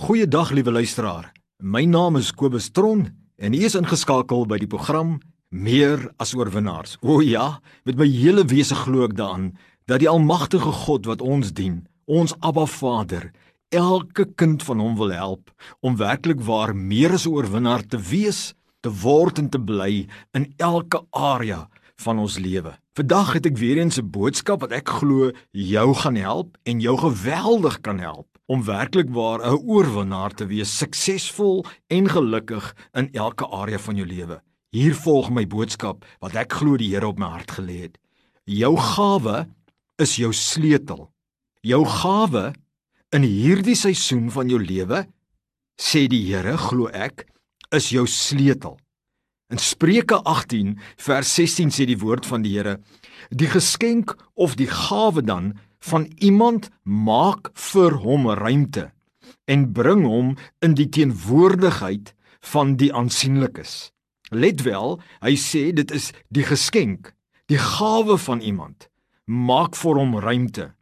Goeiedag liewe luisteraar. My naam is Kobus Tron en u is ingeskakel by die program Meer as oorwinnaars. O ja, met my hele wese glo ek daaraan dat die almagtige God wat ons dien, ons Abba Vader, elke kind van hom wil help om werklik waar meer as 'n oorwinnaar te wees, te word en te bly in elke area van ons lewe. Vandag het ek weer eens 'n boodskap wat ek glo jou gaan help en jou geweldig kan help om werklik waar 'n oorwinnaar te wees, suksesvol en gelukkig in elke area van jou lewe. Hier volg my boodskap wat ek glo die Here op my hart gelê het. Jou gawe is jou sleutel. Jou gawe in hierdie seisoen van jou lewe, sê die Here, glo ek, is jou sleutel. In Spreuke 18 vers 16 sê die woord van die Here: Die geskenk of die gawe dan van iemand maak vir hom ruimte en bring hom in die teenwoordigheid van die aansienlikes. Let wel, hy sê dit is die geskenk, die gawe van iemand maak vir hom ruimte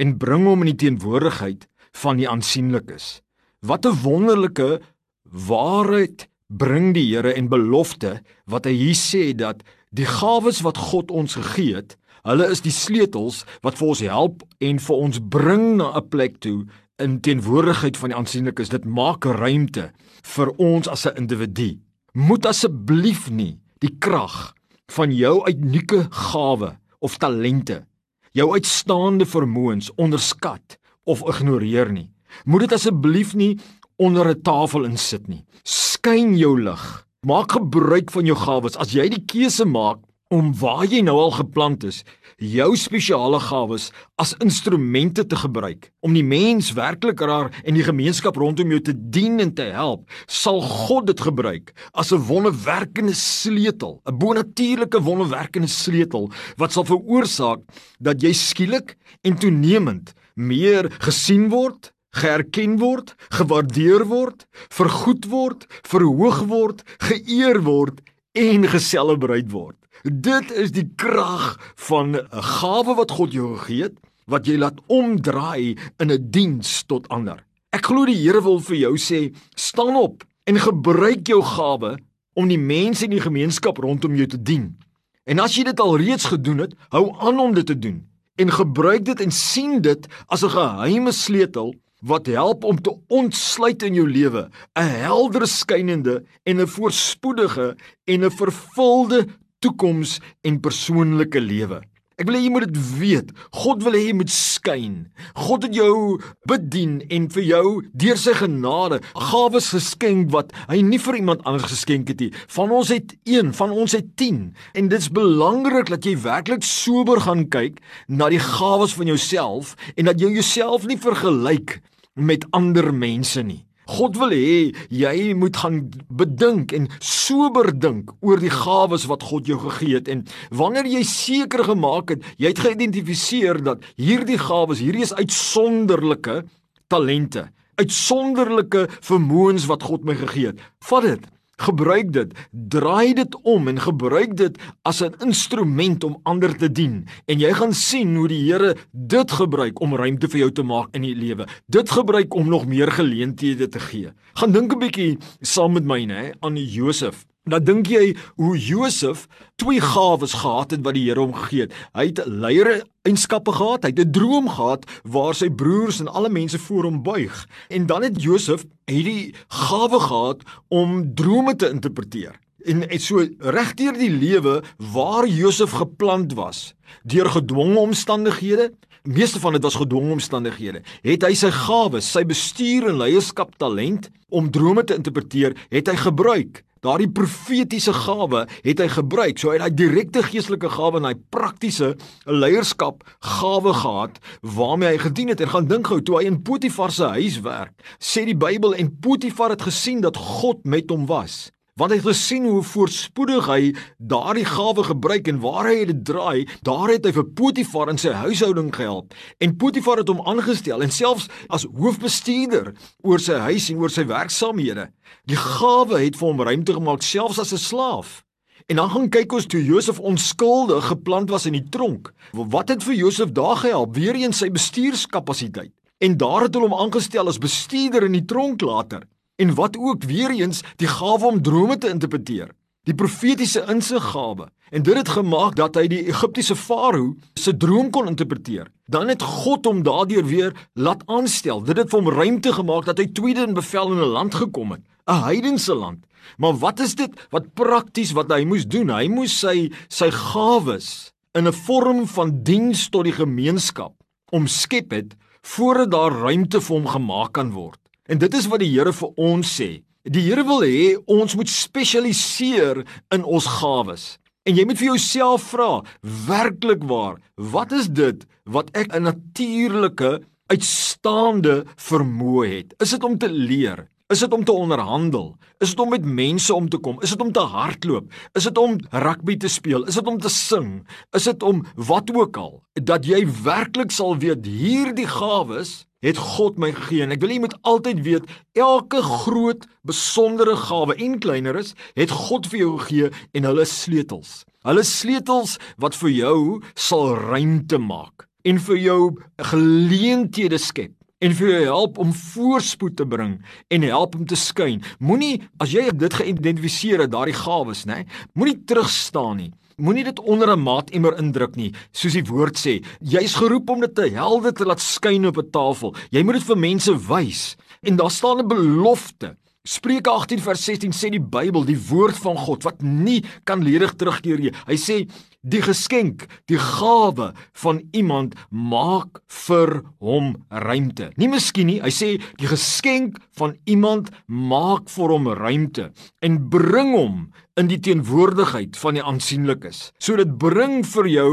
en bring hom in die teenwoordigheid van die aansienlikes. Wat 'n wonderlike waarheid bring die Here en belofte wat hy hier sê dat die gawes wat God ons gegee het, Hulle is die sleutels wat vir ons help en vir ons bring na 'n plek toe in teenwoordigheid van die aansienlikes. Dit maak ruimte vir ons as 'n individu. Moet asseblief nie die krag van jou unieke gawe of talente, jou uitstaande vermoëns onderskat of ignoreer nie. Moet dit asseblief nie onder 'n tafel insit nie. Skyn jou lig. Maak gebruik van jou gawes. As jy die keuse maak om waar jy nou al geplant is, jou spesiale gawes as instrumente te gebruik om die mens werklik raar en die gemeenskap rondom jou te dien en te help, sal God dit gebruik as 'n wonderwerkende sleutel, 'n bonatuurlike wonderwerkende sleutel wat sal veroorsaak dat jy skielik en toenemend meer gesien word, geerken word, gewaardeer word, vergoed word, verhoog word, geëer word en geselebreer word. Dit is die krag van 'n gawe wat God jou gegee het wat jy laat omdraai in 'n diens tot ander. Ek glo die Here wil vir jou sê, staan op en gebruik jou gawe om die mense in die gemeenskap rondom jou te dien. En as jy dit al reeds gedoen het, hou aan om dit te doen en gebruik dit en sien dit as 'n geheime sleutel wat help om te ontsluit in jou lewe 'n helder skynende en 'n voorspoedige en 'n vervulde toekoms en persoonlike lewe. Ek wil hê jy moet dit weet. God wil hê jy moet skyn. God het jou bedien en vir jou deur sy genade gawes geskenk wat hy nie vir iemand anders geskenk het nie. Van ons het 1, van ons het 10. En dit is belangrik dat jy werklik sober gaan kyk na die gawes van jouself en dat jy jouself nie vergelyk met ander mense nie. God wil hê jy moet gaan bedink en sober dink oor die gawes wat God jou gegee het. En wanneer jy seker gemaak het jy het geïdentifiseer dat hierdie gawes hierdie is uitsonderlike talente uitsonderlike vermoëns wat God my gegee het. Vat dit Gebruik dit, draai dit om en gebruik dit as 'n instrument om ander te dien. En jy gaan sien hoe die Here dit gebruik om ruimte vir jou te maak in die lewe. Dit gebruik om nog meer geleenthede te gee. Gaan dink 'n bietjie saam met my, nê, aan Josef. Nou dink jy hoe Josef twee gawes gehad het wat die Here hom gegee het. Hy het leiere eienskappe gehad, hy het 'n droom gehad waar sy broers en alle mense voor hom buig. En dan het Josef hierdie gawe gehad om drome te interpreteer. En dit so regdeur die lewe waar Josef geplant was deur gedwonge omstandighede Meeste van dit was gedwonge omstandighede. Het hy sy gawes, sy bestuur en leierskap talent om drome te interpreteer, het hy gebruik. Daardie profetiese gawe het hy gebruik. So hy het daai direkte geestelike gawe en daai praktiese leierskap gawe gehad waarmee hy gedien het. En gaan dink gou toe hy in Potifar se huis werk, sê die Bybel en Potifar het gesien dat God met hom was want hy het gesien hoe voorspoedig hy daardie gawe gebruik en waar hy dit draai, daar het hy vir Potifar in sy huishouding gehelp en Potifar het hom aangestel en selfs as hoofbestuurder oor sy huis en oor sy werksaamhede. Die gawe het vir hom ruimte gemaak selfs as 'n slaaf. En dan gaan kyk ons toe Josef onskuldig geplant was in die tronk. Wat het vir Josef daar gehelp? Weer eens sy bestuurskapasiteit. en daar het hulle hom aangestel as bestuurder in die tronk later. En wat ook weer eens die gawe om drome te interpreteer, die profetiese insiggawe. En dit het gemaak dat hy die Egiptiese farao se droom kon interpreteer. Dan het God hom daardeur weer laat aanstel. Dit het vir hom ruimte gemaak dat hy tweede in bevel in 'n land gekom het, 'n heidense land. Maar wat is dit wat prakties wat hy moes doen? Hy moes sy sy gawes in 'n vorm van diens tot die gemeenskap omskep het voordat daar ruimte vir hom gemaak kan word. En dit is wat die Here vir ons sê. Die Here wil hê ons moet spesialiseer in ons gawes. En jy moet vir jouself vra, werklik waar, wat is dit wat ek 'n natuurlike uitstaande vermoë het? Is dit om te leer? Is dit om te onderhandel? Is dit om met mense om te kom? Is dit om te hardloop? Is dit om rugby te speel? Is dit om te sing? Is dit om wat ook al? Dat jy werklik sal weet hierdie gawes het God my gegee en ek wil jy moet altyd weet elke groot besondere gawe en kleiner is, het God vir jou gegee en hulle sleutels. Hulle sleutels wat vir jou sal ruimte maak en vir jou geleenthede skep en vir jou help om voorspoed te bring en help om te skyn. Moenie as jy dit geïdentifiseer het daardie gawes, nê? Moenie terug staan nie. Moenie dit onder 'n maatemmer indruk nie, soos die woord sê. Jy's geroep om dit te helde te laat skyn op 'n tafel. Jy moet dit vir mense wys. En daar staan 'n belofte. Spreuke 18 vers 16 sê die Bybel, die woord van God wat nie kan ledig terugkeer nie. Hy sê die geskenk, die gawe van iemand maak vir hom ruimte. Nie miskien nie, hy sê die geskenk van iemand maak vir hom ruimte en bring hom in die teenwoordigheid van die aansienlikes. So dit bring vir jou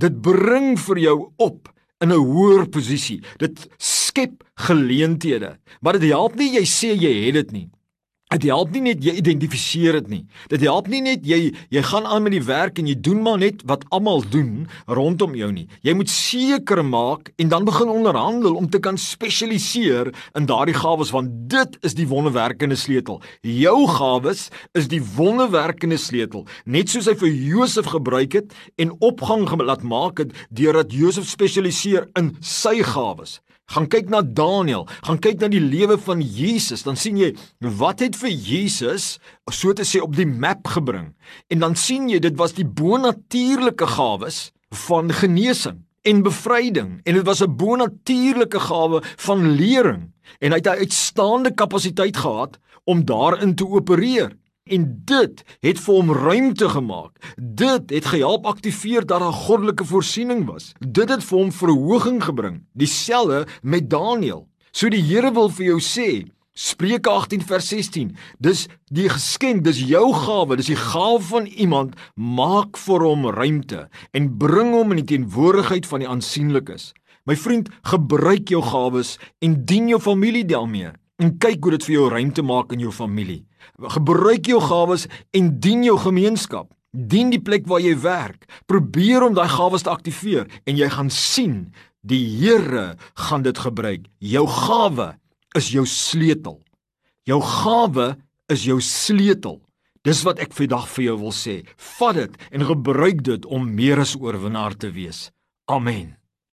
dit bring vir jou op in 'n hoër posisie. Dit skep geleenthede. Maar dit help nie jy sê jy het dit nie. Dit help nie net jy identifiseer dit nie. Dit help nie net jy jy gaan aan met die werk en jy doen maar net wat almal doen rondom jou nie. Jy moet seker maak en dan begin onderhandel om te kan spesialiseer in daardie gawes want dit is die wonderwerkende sleutel. Jou gawes is die wonderwerkende sleutel. Net soos hy vir Josef gebruik het en opgang laat maak het deurdat Josef spesialiseer in sy gawes. Gaan kyk na Daniël, gaan kyk na die lewe van Jesus, dan sien jy wat het vir Jesus so te sê op die map gebring. En dan sien jy dit was die bonatuurlike gawes van genesing en bevryding en dit was 'n bonatuurlike gawe van lering en hy het 'n uitstaande kapasiteit gehad om daarin te opereer. En dit het vir hom ruimte gemaak. Dit het gehelp aktiveer dat daar goddelike voorsiening was. Dit het vir hom verhoging gebring. Dieselfde met Daniël. So die Here wil vir jou sê, Spreuke 18 vers 16, dis die geskenk, dis jou gawe, dis die gawe van iemand, maak vir hom ruimte en bring hom in die teenwoordigheid van die aansienlikes. My vriend, gebruik jou gawes en dien jou familie daarmee. En kyk hoe dit vir jou ruimte maak in jou familie. Gebruik jou gawes en dien jou gemeenskap. Dien die plek waar jy werk. Probeer om daai gawes te aktiveer en jy gaan sien die Here gaan dit gebruik. Jou gawe is jou sleutel. Jou gawe is jou sleutel. Dis wat ek vandag vir jou wil sê. Vat dit en gebruik dit om meer as oorwinnaar te wees. Amen.